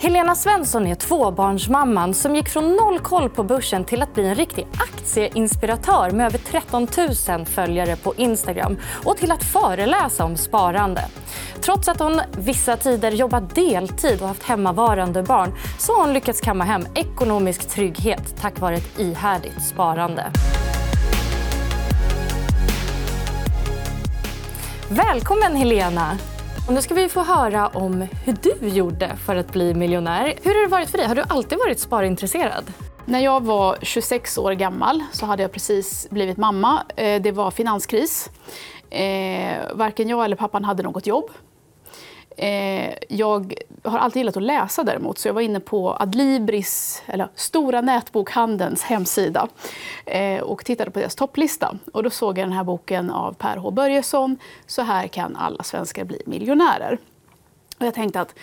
Helena Svensson är tvåbarnsmamman som gick från noll koll på börsen till att bli en riktig aktieinspiratör med över 13 000 följare på Instagram och till att föreläsa om sparande. Trots att hon vissa tider jobbat deltid och haft hemmavarande barn så har hon lyckats kamma hem ekonomisk trygghet tack vare ett ihärdigt sparande. Välkommen, Helena. Och nu ska vi få höra om hur du gjorde för att bli miljonär. Hur har det varit för dig? Har du alltid varit sparintresserad? När jag var 26 år gammal så hade jag precis blivit mamma. Eh, det var finanskris. Eh, varken jag eller pappan hade något jobb. Eh, jag har alltid gillat att läsa däremot, så jag var inne på Adlibris, eller Stora nätbokhandelns hemsida eh, och tittade på deras topplista. Och då såg jag den här boken av Per H Börjesson, Så här kan alla svenskar bli miljonärer. Och jag tänkte att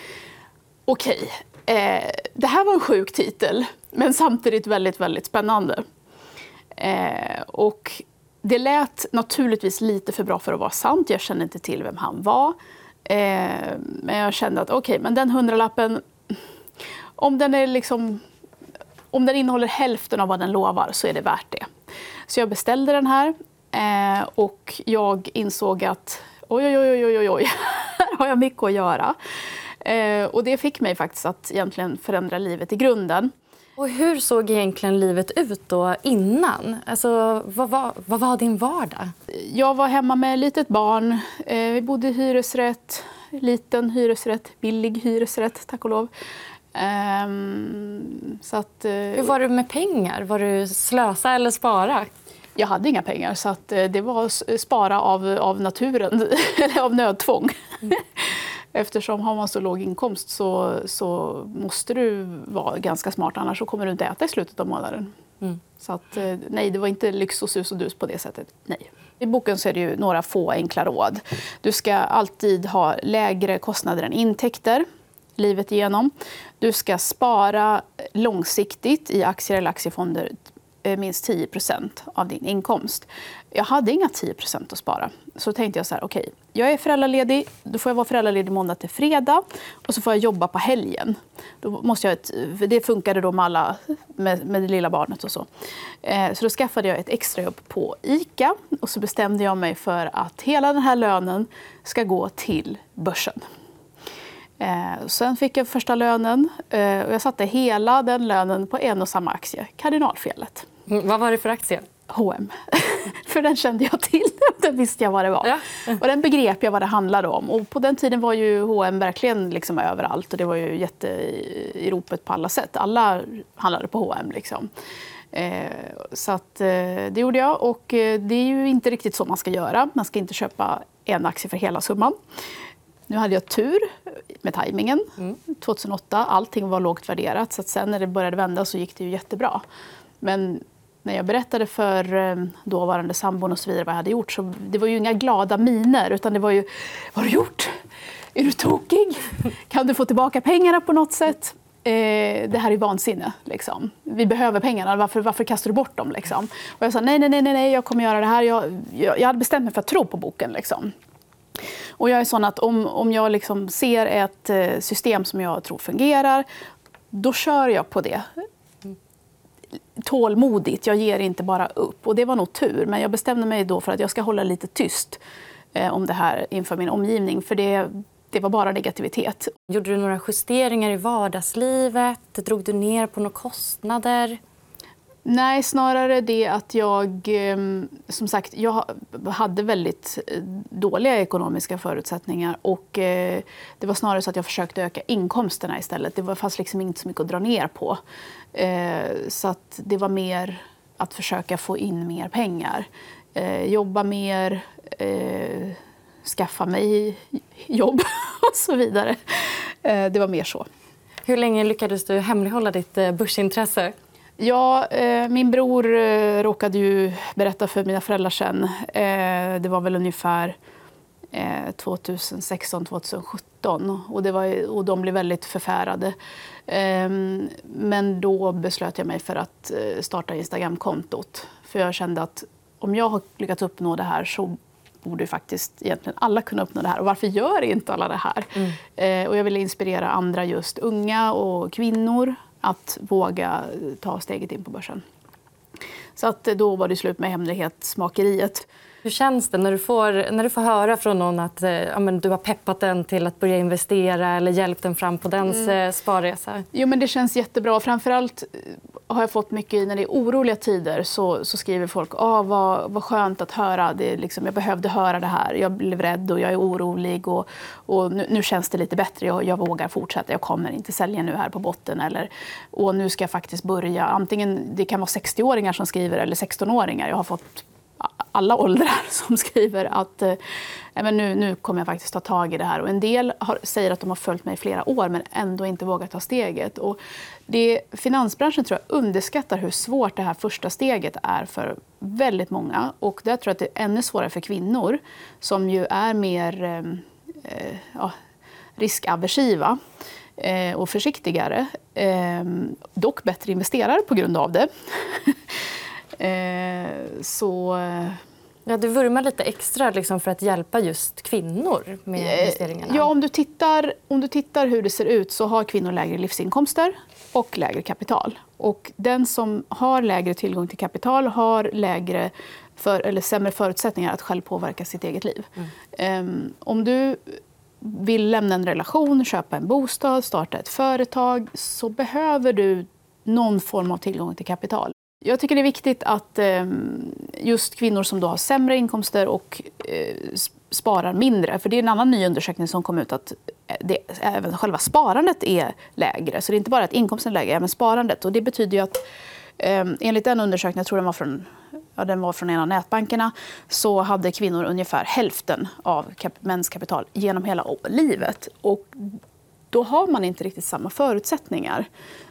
okej, okay, eh, det här var en sjuk titel, men samtidigt väldigt, väldigt spännande. Eh, och det lät naturligtvis lite för bra för att vara sant. Jag kände inte till vem han var. Eh, men jag kände att okej, okay, men den hundralappen, om den, är liksom, om den innehåller hälften av vad den lovar så är det värt det. Så jag beställde den här eh, och jag insåg att oj, oj, oj, oj, oj, oj, här har jag mycket att göra. Eh, och det fick mig faktiskt att egentligen förändra livet i grunden. Och hur såg egentligen livet ut då innan? Alltså, vad, var, vad var din vardag? Jag var hemma med ett litet barn. Eh, vi bodde i hyresrätt. Liten hyresrätt, billig hyresrätt, tack och lov. Um, så att, uh, Hur var du med pengar? Var du slösa eller spara? Jag hade inga pengar, så uh, det var spara av, av naturen, eller av nödtvång. Mm. Eftersom har man så låg inkomst så, så måste du vara ganska smart annars så kommer du inte äta i slutet av månaden. Mm. Så att, eh, nej, det var inte lyx och sus och dus på det sättet. Nej. I boken så är det ju några få enkla råd. Du ska alltid ha lägre kostnader än intäkter livet igenom. Du ska spara långsiktigt i aktier eller aktiefonder Eh, minst 10% av din inkomst. Jag hade inga 10% att spara. Så tänkte jag så här, okej, okay, jag är föräldraledig, då får jag vara föräldraledig måndag till fredag och så får jag jobba på helgen. Då måste jag ett, det funkade då med, alla, med, med det lilla barnet och så. Eh, så då skaffade jag ett extrajobb på ICA och så bestämde jag mig för att hela den här lönen ska gå till börsen. Eh, sen fick jag första lönen eh, och jag satte hela den lönen på en och samma aktie, kardinalfelet. Mm, vad var det för aktie? H&M. för den kände jag till. den visste jag vad det var. Ja. Och den begrep jag vad det handlade om. Och på den tiden var ju H&M verkligen liksom överallt. Och det var ju jätte i ropet på alla sätt. Alla handlade på H&M. Liksom. Eh, så att, eh, det gjorde jag. Och eh, det är ju inte riktigt så man ska göra. Man ska inte köpa en aktie för hela summan. Nu hade jag tur med tajmingen. Mm. 2008 allting var lågt värderat. Så sen när det började vända så gick det ju jättebra. Men när jag berättade för eh, dåvarande sambon och så vidare vad jag hade gjort så det var ju inga glada miner utan det var ju Vad har du gjort? Är du tokig? Kan du få tillbaka pengarna på något sätt? Eh, det här är vansinne. Liksom. Vi behöver pengarna. Varför, varför kastar du bort dem? Liksom? Och jag sa nej, nej, nej, nej, jag kommer göra det här. Jag, jag, jag hade bestämt mig för att tro på boken. Liksom. Och jag är sån att om, om jag liksom ser ett eh, system som jag tror fungerar, då kör jag på det tålmodigt. Jag ger inte bara upp. Och det var nog tur, men jag bestämde mig då för att jag ska hålla lite tyst eh, om det här inför min omgivning. För det, det var bara negativitet. Gjorde du några justeringar i vardagslivet? Drog du ner på några kostnader? Nej, snarare det att jag... Ehm, som sagt, jag hade väldigt eh, dåliga ekonomiska förutsättningar. Och eh, Det var snarare så att jag försökte öka inkomsterna istället. Det fanns liksom inte så mycket att dra ner på. Eh, så att det var mer att försöka få in mer pengar. Jobba mer, skaffa mig jobb och så vidare. Det var mer så. Hur länge lyckades du hemlighålla ditt börsintresse? Ja, eh, min bror eh, råkade ju berätta för mina föräldrar sen. Eh, det var väl ungefär 2016, 2017. Och, det var, och de blev väldigt förfärade. Ehm, men då beslöt jag mig för att starta Instagramkontot. För jag kände att om jag har lyckats uppnå det här så borde faktiskt egentligen alla kunna uppnå det här. Och varför gör inte alla det här? Mm. Eh, och jag ville inspirera andra, just unga och kvinnor, att våga ta steget in på börsen. Så att då var det slut med hemlighetsmakeriet. Hur känns det när du får, när du får höra från någon att eh, ja, men du har peppat den till att börja investera eller hjälpt den fram på dens mm. Eh, sparresa? Jo, men det känns jättebra. Framförallt har jag fått mycket när det är oroliga tider så, så skriver folk ah, vad, vad skönt att höra. Det liksom, jag behövde höra det här. Jag blev rädd och jag är orolig. Och, och nu, nu, känns det lite bättre. Jag, jag, vågar fortsätta. Jag kommer inte sälja nu här på botten. Eller, och nu ska jag faktiskt börja. Antingen det kan vara 60-åringar som skriver eller 16-åringar. Jag har fått alla åldrar som skriver att eh, men nu, nu kommer jag faktiskt ta tag i det här. Och en del har, säger att de har följt mig i flera år men ändå inte vågat ta steget. Och det, finansbranschen tror jag underskattar hur svårt det här första steget är för väldigt många. Och där tror jag att det är ännu svårare för kvinnor som ju är mer eh, eh ja, riskaversiva eh, och försiktigare. Eh, dock bättre investerare på grund av det. Eh, så... Ja, du vurmar lite extra liksom, för att hjälpa just kvinnor med eh, investeringarna. Ja, om du, tittar, om du tittar hur det ser ut så har kvinnor lägre livsinkomster och lägre kapital. Och den som har lägre tillgång till kapital har lägre för, eller sämre förutsättningar att själv påverka sitt eget liv. Mm. Um, om du vill lämna en relation, köpa en bostad, starta ett företag så behöver du någon form av tillgång till kapital. Jag tycker det är viktigt att ehm, just kvinnor som då har sämre inkomster och eh, sparar mindre, för det är en annan ny undersökning som kom ut att eh, det, även själva sparandet är lägre. Så det är inte bara att inkomsten är lägre, även sparandet. Och det betyder ju att ehm, enligt den undersökningen, jag tror den var från ja, den var från en av nätbankerna, så hade kvinnor ungefär hälften av mäns kapital genom hela livet. Och då har man inte riktigt samma förutsättningar.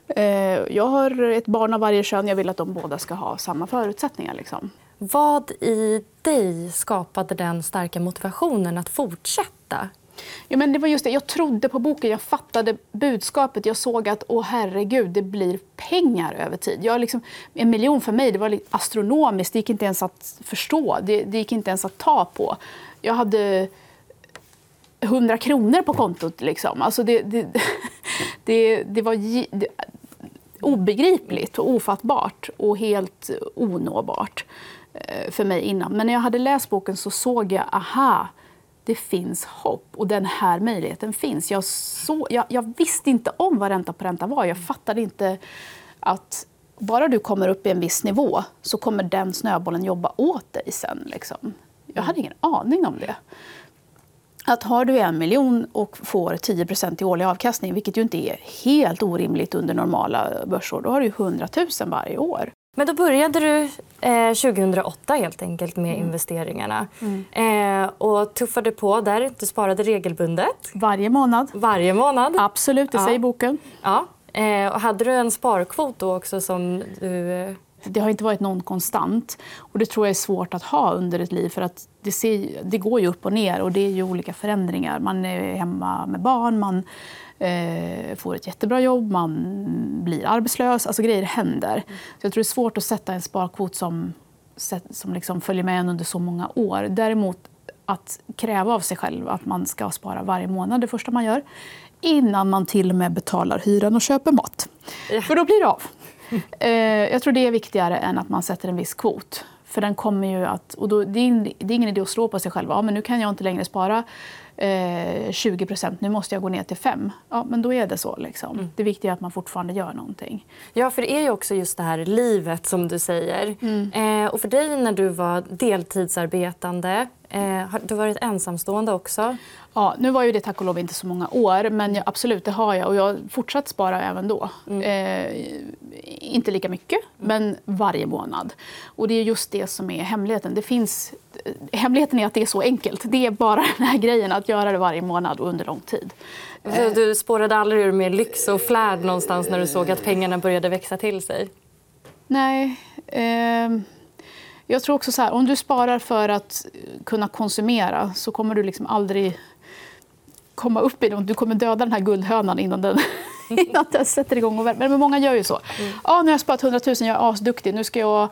Eh, jag har ett barn av varje kön. Jag vill att de båda ska ha samma förutsättningar. Liksom. Vad i dig skapade den starka motivationen att fortsätta? Ja, men det var just det. Jag trodde på boken, jag fattade budskapet. Jag såg att åh herregud, det blir pengar över tid. Jag liksom, en miljon för mig det var astronomiskt. Det gick inte ens att förstå. Det, det gick inte ens att ta på. Jag hade 100 kronor på kontot. Liksom. Alltså det, det, det, det var det, obegripligt och ofattbart och helt onåbart eh, för mig innan. Men när jag hade läst boken så såg jag, aha, det finns hopp och den här möjligheten finns. Jag, så, jag, jag visste inte om vad ränta på ränta var. Jag fattade inte att bara du kommer upp i en viss nivå så kommer den snöbollen jobba åt dig sen. Liksom. Jag hade ingen aning om det att har du en miljon och får 10 i årlig avkastning, vilket ju inte är helt orimligt under normala börsår, då har du 100 000 varje år. Men då började du eh, 2008 helt enkelt med mm. investeringarna. Mm. Eh, och tuffade på där. Du sparade regelbundet. Varje månad. Varje månad. Absolut, det ja. säger boken. Ja. Eh, och hade du en sparkvot då också som du eh, det har inte varit någon konstant. Och det tror jag är svårt att ha under ett liv för att det, ser, det går ju upp och ner och det är ju olika förändringar. Man är hemma med barn, man eh, får ett jättebra jobb, man blir arbetslös. Alltså grejer händer. Så jag tror det är svårt att sätta en sparkvot som, som liksom följer med en under så många år. Däremot att kräva av sig själv att man ska spara varje månad det första man gör innan man till och med betalar hyran och köper mat. För då blir det av. Eh, jag tror det är viktigare än att man sätter en viss kvot. För den kommer ju att, och då, det, är, ingen idé att slå på sig själv. Ja, men nu kan jag inte längre spara eh, 20 procent, nu måste jag gå ner till 5. Ja, men då är det så. Liksom. Mm. Det viktiga är att man fortfarande gör någonting. Ja, för det är ju också just det här livet som du säger. Mm. Eh, och för dig när du var deltidsarbetande, har du varit ensamstående också? Ja, nu var ju det tack och lov inte så många år, men jag, absolut, det har jag. Och jag har fortsatt spara även då. Mm. Eh, inte lika mycket, mm. men varje månad. Och det är just det som är hemligheten. Det finns, hemligheten är att det är så enkelt. Det är bara den här grejen att göra det varje månad och under lång tid. Så du spårade aldrig ur med lyx och flärd någonstans när du såg att pengarna började växa till sig? Nej. Eh, jag tror också så här, om du sparar för att kunna konsumera så kommer du liksom aldrig komma upp i det. Du kommer döda den här guldhönan innan den, innan den sätter igång. Och men många gör ju så. Mm. Ah, nu har jag sparat 100 000, jag är asduktig. Nu ska jag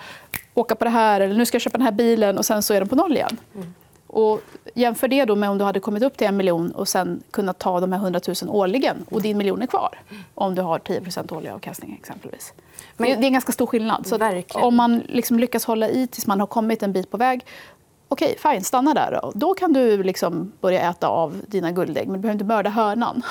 åka på det här eller nu ska jag köpa den här bilen och sen så är den på noll igen. Mm. Och jämför det då med om du hade kommit upp till en miljon och sen kunnat ta de här 100 000 årligen och din miljon är kvar. Om du har 10 årlig avkastning exempelvis. Men, det är en ganska stor skillnad. Så om man liksom lyckas hålla i tills man har kommit en bit på väg okej, fine, stanna där då. Då kan du liksom börja äta av dina guldägg, men du behöver inte mörda hönan.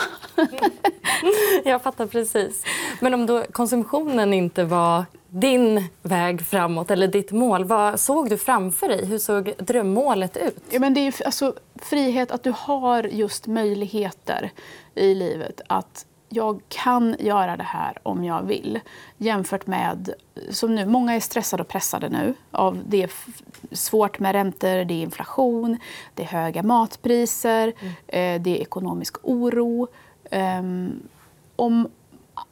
Jag fattar precis. Men om då konsumtionen inte var din väg framåt eller ditt mål, vad såg du framför dig? Hur såg drömmålet ut? Ja, men det är alltså, frihet, att du har just möjligheter i livet att jag kan göra det här om jag vill. Jämfört med, som nu, många är stressade och pressade nu. Av det är svårt med räntor, det är inflation, det är höga matpriser, mm. Eh, det är ekonomisk oro. Um, om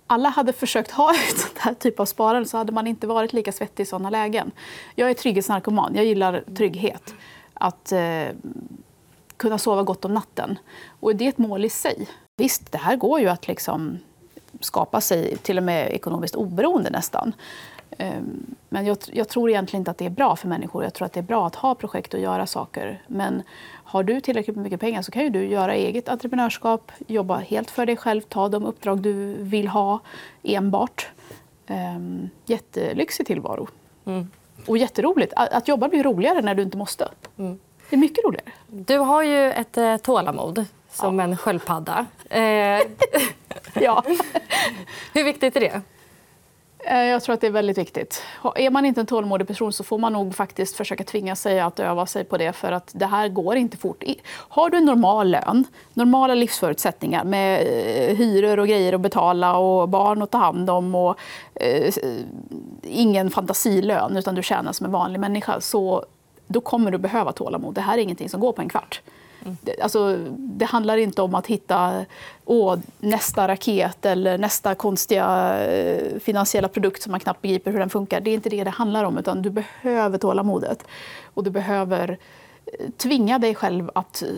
alla hade försökt ha ett sånt här typ av sparande så hade man inte varit lika svettig i såna lägen. Jag är trygghetsnarkoman, jag gillar trygghet. Att eh, kunna sova gott om natten. Och det är ett mål i sig. Visst, det här går ju att liksom skapa sig till och med ekonomiskt oberoende nästan. Ehm, men jag, jag, tror egentligen inte att det är bra för människor. Jag tror att det är bra att ha projekt och göra saker. Men har du tillräckligt mycket pengar så kan ju du göra eget entreprenörskap, jobba helt för dig själv, ta de uppdrag du vill ha enbart. Um, jättelyxig tillvaro. Mm. Och jätteroligt. Att, att jobba blir roligare när du inte måste. Mm. Det är mycket roligare. Du har ju ett eh, tålamod som ja. en sköldpadda. Eh, ja. Hur viktigt är det? Eh, jag tror att det är väldigt viktigt. Är man inte en tålmodig person så får man nog faktiskt försöka tvinga sig att öva sig på det för att det här går inte fort. Har du en normal lön, normala livsförutsättningar med eh, hyror och grejer att betala och barn att ta hand om och eh, ingen fantasilön utan du tjänar som en vanlig människa så då kommer du behöva tålamod. Det här är ingenting som går på en kvart. Det, alltså, det handlar inte om att hitta åh, nästa raket eller nästa konstiga eh, finansiella produkt som man knappt begriper hur den funkar. Det är inte det det handlar om. utan Du behöver tålamodet. Och du behöver eh, tvinga dig själv att, eh,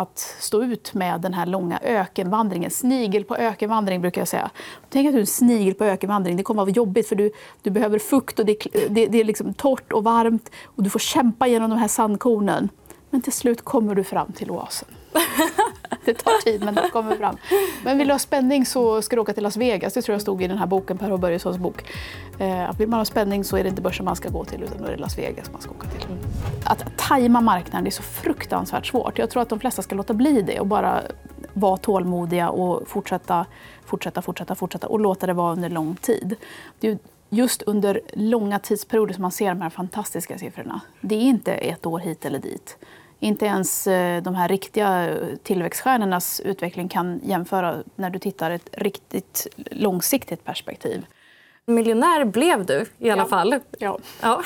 att stå ut med den här långa ökenvandringen. Snigel på ökenvandring brukar jag säga. Tänk att du är en snigel på ökenvandring. Det kommer att vara jobbigt för du, du behöver fukt och det, det, det är liksom torrt och varmt och du får kämpa genom de här sandkornen. Men till slut kommer du fram till oasen. Det tar tid, men du kommer fram. Men vill du ha spänning så ska du åka till Las Vegas. Det tror jag stod i den här boken, Per H. Börjessons bok. Eh, vill man ha spänning så är det inte börsen man ska gå till, utan då är det Las Vegas man ska åka till. Att tajma marknaden är så fruktansvärt svårt. Jag tror att de flesta ska låta bli det och bara vara tålmodiga och fortsätta, fortsätta, fortsätta, fortsätta och låta det vara under lång tid. Det är just under långa tidsperioder som man ser de här fantastiska siffrorna. Det är inte ett år hit eller dit. Inte ens eh, de här riktiga tillväxtstjärnornas utveckling kan jämföra när du tittar ett riktigt långsiktigt perspektiv. Miljonär blev du i alla ja. fall. Ja. ja.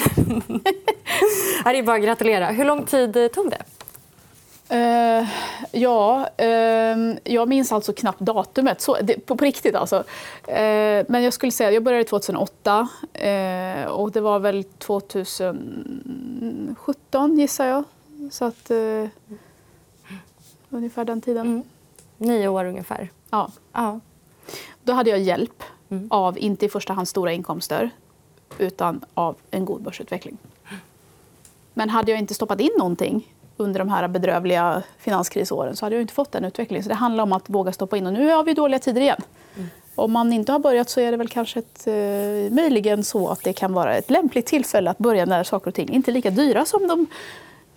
det är bara att gratulera. Hur lång tid tog det? Uh, ja, uh, jag minns alltså knappt datumet. Så, det, på, på, riktigt alltså. Uh, men jag skulle säga jag började 2008 och det var väl 2017 gissar jag. Så att, uh, ungefär den tiden. Mm. Nio år ungefär. Ja. ja. Då hade jag hjälp mm. av, inte i första hand stora inkomster, utan av en god börsutveckling. Men hade jag inte stoppat in någonting under de här bedrövliga finanskrisåren så hade jag inte fått den utvecklingen. Så det handlar om att våga stoppa in. Och nu har vi dåliga tider igen. Mm. Om man inte har börjat så är det väl kanske ett, eh, möjligen så att det kan vara ett lämpligt tillfälle att börja när saker och ting inte är lika dyra som de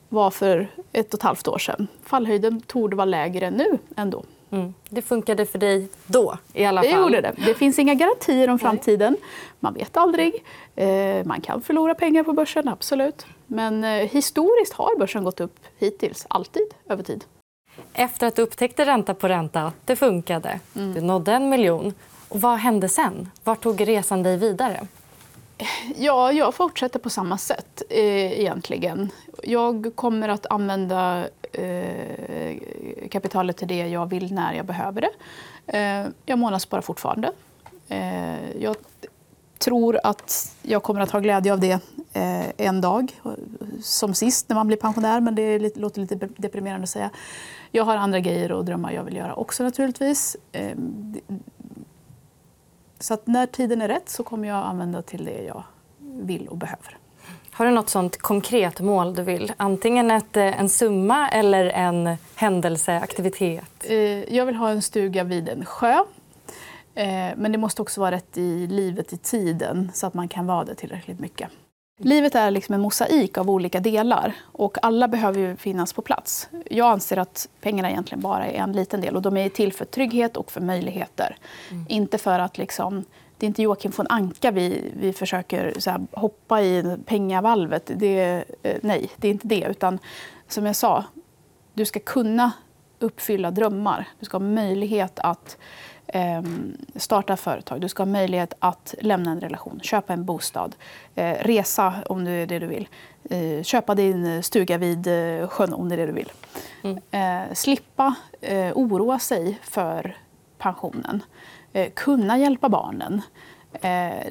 var för ett och ett halvt år sedan. Fallhöjden torde vara lägre nu ändå. Mm. Det funkade för dig då i alla fall? Det gjorde det. Det finns inga garantier om framtiden. Man vet aldrig. Eh, man kan förlora pengar på börsen, absolut. Men eh, historiskt har börsen gått upp hittills, alltid, över tid. Efter att du upptäckte ränta på ränta, det funkade. Mm. Du nådde en miljon. Och vad hände sen? Vart tog resan dig vidare? Ja, jag fortsätter på samma sätt eh, egentligen. Jag kommer att använda eh, kapitalet till det jag vill när jag behöver det. Eh, jag månadssparar fortfarande. Eh, jag tror att jag kommer att ha glädje av det eh, en dag. Som sist när man blir pensionär, men det lite, låter lite deprimerande att säga. Jag har andra grejer och drömmar jag vill göra också naturligtvis. Eh, så när tiden är rätt så kommer jag använda till det jag vill och behöver. Har du något sånt konkret mål du vill? Antingen ett, eh, en summa eller en händelse, aktivitet? Eh, jag vill ha en stuga vid en sjö. Eh, men det måste också vara rätt i livet, i tiden, så att man kan vara det tillräckligt mycket. Livet är liksom en mosaik av olika delar och alla behöver ju finnas på plats. Jag anser att pengarna egentligen bara är en liten del och de är till för trygghet och för möjligheter. Mm. Inte för att liksom, det är inte Joakim von Anka vi, vi försöker här, hoppa i pengavalvet. Det, eh, nej, det är inte det. Utan som jag sa, du ska kunna uppfylla drömmar. Du ska ha möjlighet att starta företag. Du ska ha möjlighet att lämna en relation, köpa en bostad, eh, resa om det är det du vill. Eh, köpa din stuga vid eh, sjön om det är det du vill. Mm. Slippa oroa sig för pensionen. kunna hjälpa barnen.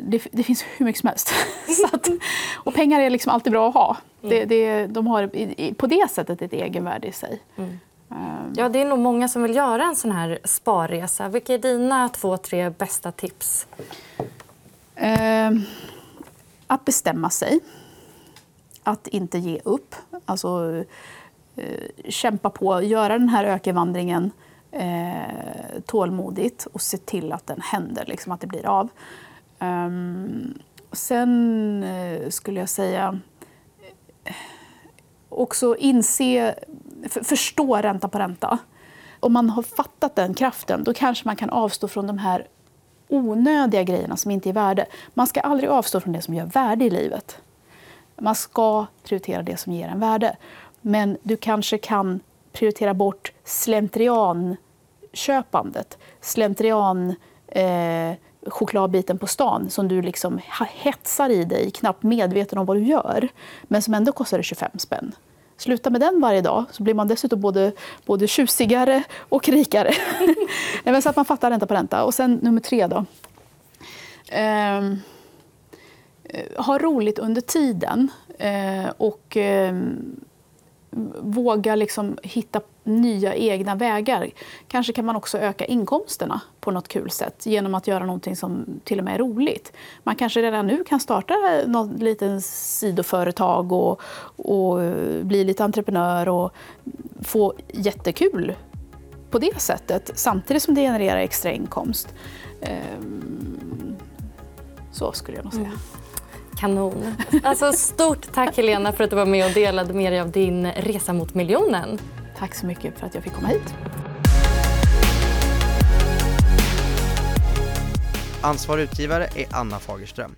Det, det, finns hur mycket som helst. att, och pengar är liksom alltid bra att ha. Mm. Det, det, de har på det sättet ett egenvärde i sig. Mm. Ehm. Ja, det är nog många som vill göra en sån här sparresa. Vilka är dina två, tre bästa tips? Eh, att bestämma sig. Att inte ge upp. Alltså eh, kämpa på, göra den här ökenvandringen eh, tålmodigt och se till att den händer, liksom att det blir av. Um, sen eh, skulle jag säga eh, också inse förstå ränta på ränta. Om man har fattat den kraften då kanske man kan avstå från de här onödiga grejerna som inte är värde. Man ska aldrig avstå från det som gör värde i livet. Man ska prioritera det som ger en värde. Men du kanske kan prioritera bort slentrianköpandet. Slentrian eh, chokladbiten på stan som du liksom hetsar i dig, knappt medveten om vad du gör, men som ändå kostar 25 spänn. Sluta med den varje dag så blir man dessutom både, både tjusigare och rikare. så att man fattar ränta på ränta. Och sen nummer tre då. Ehm, eh, ha roligt under tiden. Eh, och eh, våga liksom hitta nya egna vägar. Kanske kan man också öka inkomsterna på något kul sätt genom att göra någonting som till och med är roligt. Man kanske redan nu kan starta något litet sidoföretag och, och eh, bli lite entreprenör och få jättekul på det sättet samtidigt som det genererar extra inkomst. Ehm, så skulle jag nog säga. Mm. Kanon. Alltså, stort tack Helena för att du var med och delade med dig av din resa mot miljonen. Tack så mycket för att jag fick komma hit. Ansvarig utgivare är Anna Fagerström.